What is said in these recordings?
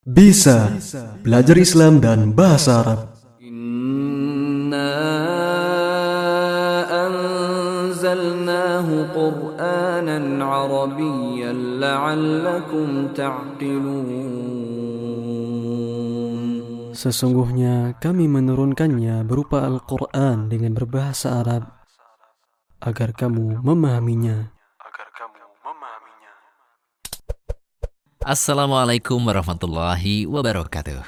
Bisa belajar Islam dan bahasa Arab. Inna anzalnahu Qur'anan Arabiyyan la'allakum ta'qilun. Sesungguhnya kami menurunkannya berupa Al-Qur'an dengan berbahasa Arab agar kamu memahaminya. Assalamualaikum warahmatullahi wabarakatuh.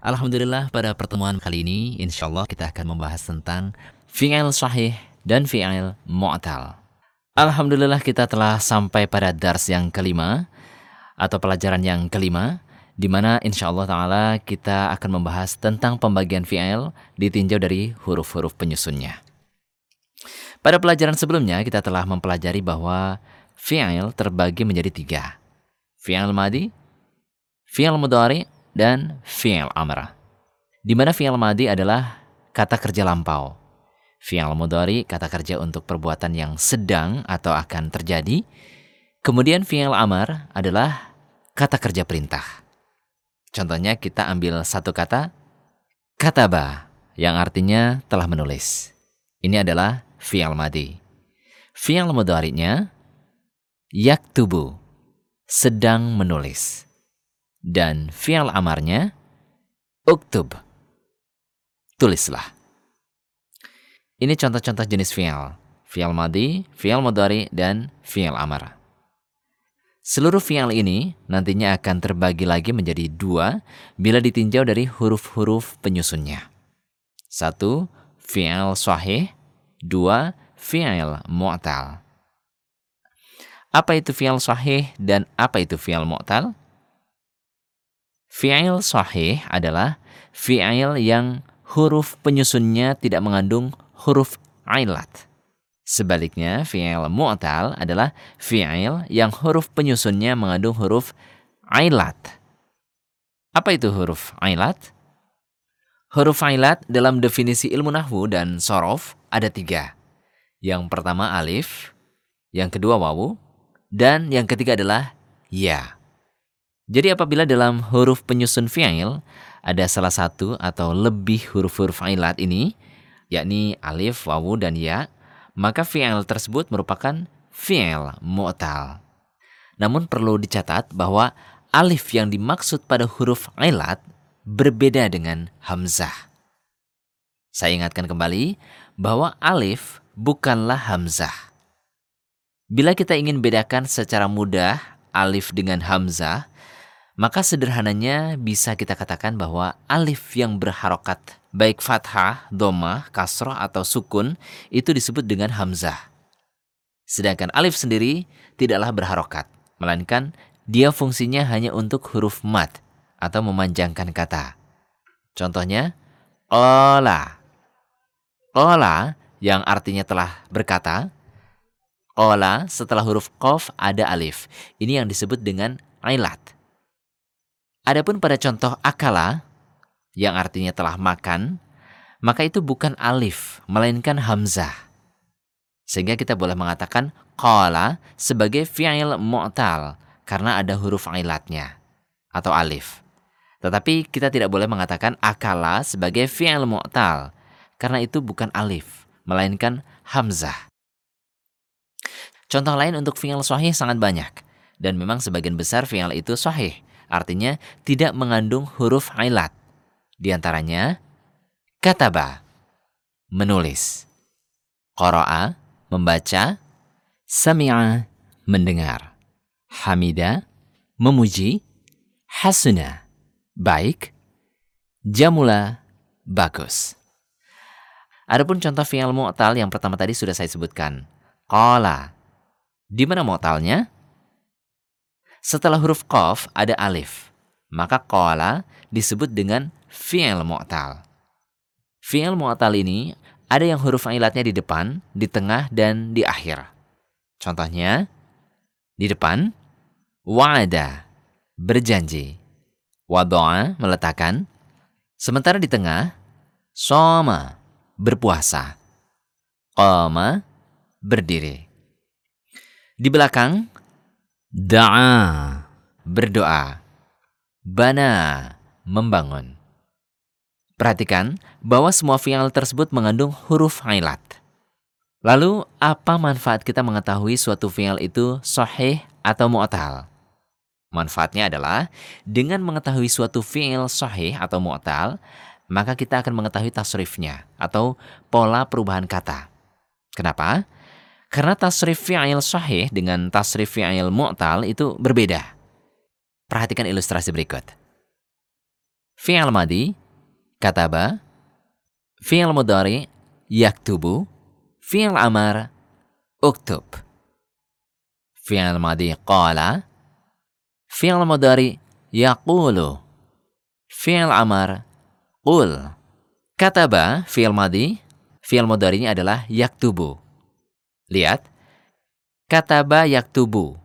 Alhamdulillah pada pertemuan kali ini insya Allah kita akan membahas tentang fi'il sahih dan fi'il mu'tal. Alhamdulillah kita telah sampai pada dars yang kelima atau pelajaran yang kelima di mana insya Allah Ta'ala kita akan membahas tentang pembagian fi'il ditinjau dari huruf-huruf penyusunnya. Pada pelajaran sebelumnya kita telah mempelajari bahwa fi'il terbagi menjadi tiga fi'il madi, fi'il mudhari, dan fi'il amr. Di mana fi'il madi adalah kata kerja lampau. Fi'il mudhari kata kerja untuk perbuatan yang sedang atau akan terjadi. Kemudian fi'il amr adalah kata kerja perintah. Contohnya kita ambil satu kata kataba yang artinya telah menulis. Ini adalah fi'il madi. Fi'il mudhari'nya yaktubu sedang menulis. Dan fi'al amarnya uktub. Tulislah. Ini contoh-contoh jenis fi'al. Fi'al madi, fi'al mudhari, dan fi'al amar. Seluruh fi'al ini nantinya akan terbagi lagi menjadi dua bila ditinjau dari huruf-huruf penyusunnya. Satu, fi'al sahih. Dua, fi'al mu'tal. Apa itu fi'il sahih dan apa itu fi'il mu'tal? Fi'il sahih adalah fi'il yang huruf penyusunnya tidak mengandung huruf ailat. Sebaliknya, fi'il mu'tal adalah fi'il yang huruf penyusunnya mengandung huruf ailat. Apa itu huruf ailat? Huruf ailat dalam definisi ilmu nahwu dan sorof ada tiga. Yang pertama alif, yang kedua wawu, dan yang ketiga adalah ya. Jadi apabila dalam huruf penyusun fi'il ada salah satu atau lebih huruf-huruf ilat ini, yakni alif, wawu, dan ya, maka fi'il tersebut merupakan fi'il mu'tal. Namun perlu dicatat bahwa alif yang dimaksud pada huruf ilat berbeda dengan hamzah. Saya ingatkan kembali bahwa alif bukanlah hamzah. Bila kita ingin bedakan secara mudah alif dengan hamzah, maka sederhananya bisa kita katakan bahwa alif yang berharokat baik fathah, domah, kasroh atau sukun itu disebut dengan hamzah. Sedangkan alif sendiri tidaklah berharokat, melainkan dia fungsinya hanya untuk huruf mat atau memanjangkan kata. Contohnya, ola. Ola yang artinya telah berkata, Ola setelah huruf kof ada alif. Ini yang disebut dengan ailat. Adapun pada contoh akala, yang artinya telah makan, maka itu bukan alif, melainkan hamzah. Sehingga kita boleh mengatakan kola sebagai fi'il mu'tal, karena ada huruf ailatnya, atau alif. Tetapi kita tidak boleh mengatakan akala sebagai fi'il mu'tal, karena itu bukan alif, melainkan hamzah. Contoh lain untuk fi'il sahih sangat banyak. Dan memang sebagian besar fi'il itu sahih. Artinya tidak mengandung huruf ailat. Di antaranya, kataba, menulis. Qara'a, membaca. Sami'a, mendengar. Hamida, memuji. Hasuna, baik. Jamula, bagus. Adapun contoh fi'il mu'tal yang pertama tadi sudah saya sebutkan. Qala, di mana mu'talnya? Setelah huruf qaf ada alif. Maka qala disebut dengan fi'il mu'tal. Fi'il mu'tal ini ada yang huruf ilatnya di depan, di tengah, dan di akhir. Contohnya, di depan, wa'ada, berjanji. Wado'a, meletakkan. Sementara di tengah, soma, berpuasa. Qama, berdiri. Di belakang, da'a, berdoa. Bana, membangun. Perhatikan bahwa semua fi'al tersebut mengandung huruf ailat. Lalu, apa manfaat kita mengetahui suatu fi'al itu sahih atau mu'tal? Manfaatnya adalah dengan mengetahui suatu fi'il sahih atau mu'tal, maka kita akan mengetahui tasrifnya atau pola perubahan kata. Kenapa? Karena tasrif fi'il sahih dengan tasrif fi'il mu'tal itu berbeda. Perhatikan ilustrasi berikut. Fi'il madi, kataba, fi'il mudari, yaktubu, fi'il amar, uktub. Fi'il madi qala, fi'il mudari, yaqulu, fi'il amar, qul. Kataba, fi'il madi, fi'il mudarinya adalah yaktubu. Lihat, kataba yaktubu.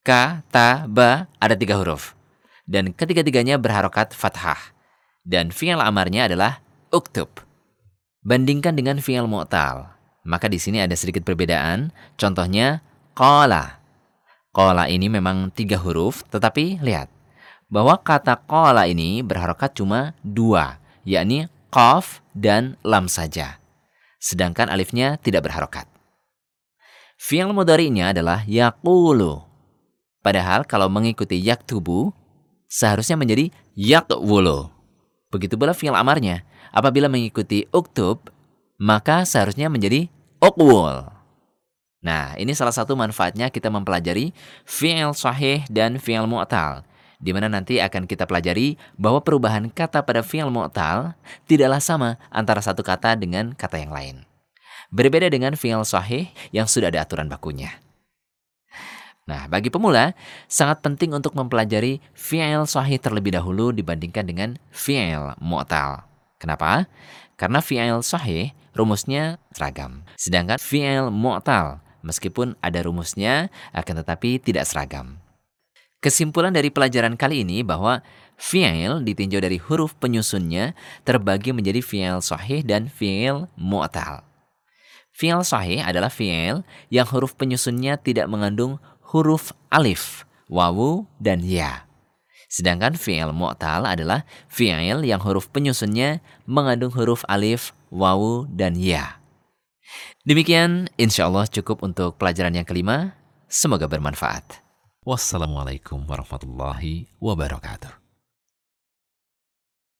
Kataba ada tiga huruf. Dan ketiga-tiganya berharokat fathah. Dan fi'il amarnya adalah uktub. Bandingkan dengan fi'il mu'tal. Maka di sini ada sedikit perbedaan. Contohnya, qala. Qala ini memang tiga huruf, tetapi lihat. Bahwa kata qala ini berharokat cuma dua, yakni qaf dan lam saja. Sedangkan alifnya tidak berharokat. Fi'il mudari'nya adalah yaqulu. Padahal kalau mengikuti yaktubu, seharusnya menjadi yaqwulu. Begitu pula fi'il amarnya. Apabila mengikuti uktub, maka seharusnya menjadi uqwul. Nah, ini salah satu manfaatnya kita mempelajari fi'il sahih dan fi'il mu'tal. Di mana nanti akan kita pelajari bahwa perubahan kata pada fi'il mu'tal tidaklah sama antara satu kata dengan kata yang lain. Berbeda dengan fi'il sahih yang sudah ada aturan bakunya. Nah, bagi pemula, sangat penting untuk mempelajari fi'il sahih terlebih dahulu dibandingkan dengan fi'il mu'tal. Kenapa? Karena fi'il sahih rumusnya seragam. Sedangkan fi'il mu'tal meskipun ada rumusnya akan tetapi tidak seragam. Kesimpulan dari pelajaran kali ini bahwa fi'il ditinjau dari huruf penyusunnya terbagi menjadi fi'il sahih dan fi'il mu'tal. Fi'il sahih adalah fi'il yang huruf penyusunnya tidak mengandung huruf alif, wawu, dan ya. Sedangkan fi'il mu'tal adalah fi'il yang huruf penyusunnya mengandung huruf alif, wawu, dan ya. Demikian insya Allah cukup untuk pelajaran yang kelima. Semoga bermanfaat. Wassalamualaikum warahmatullahi wabarakatuh.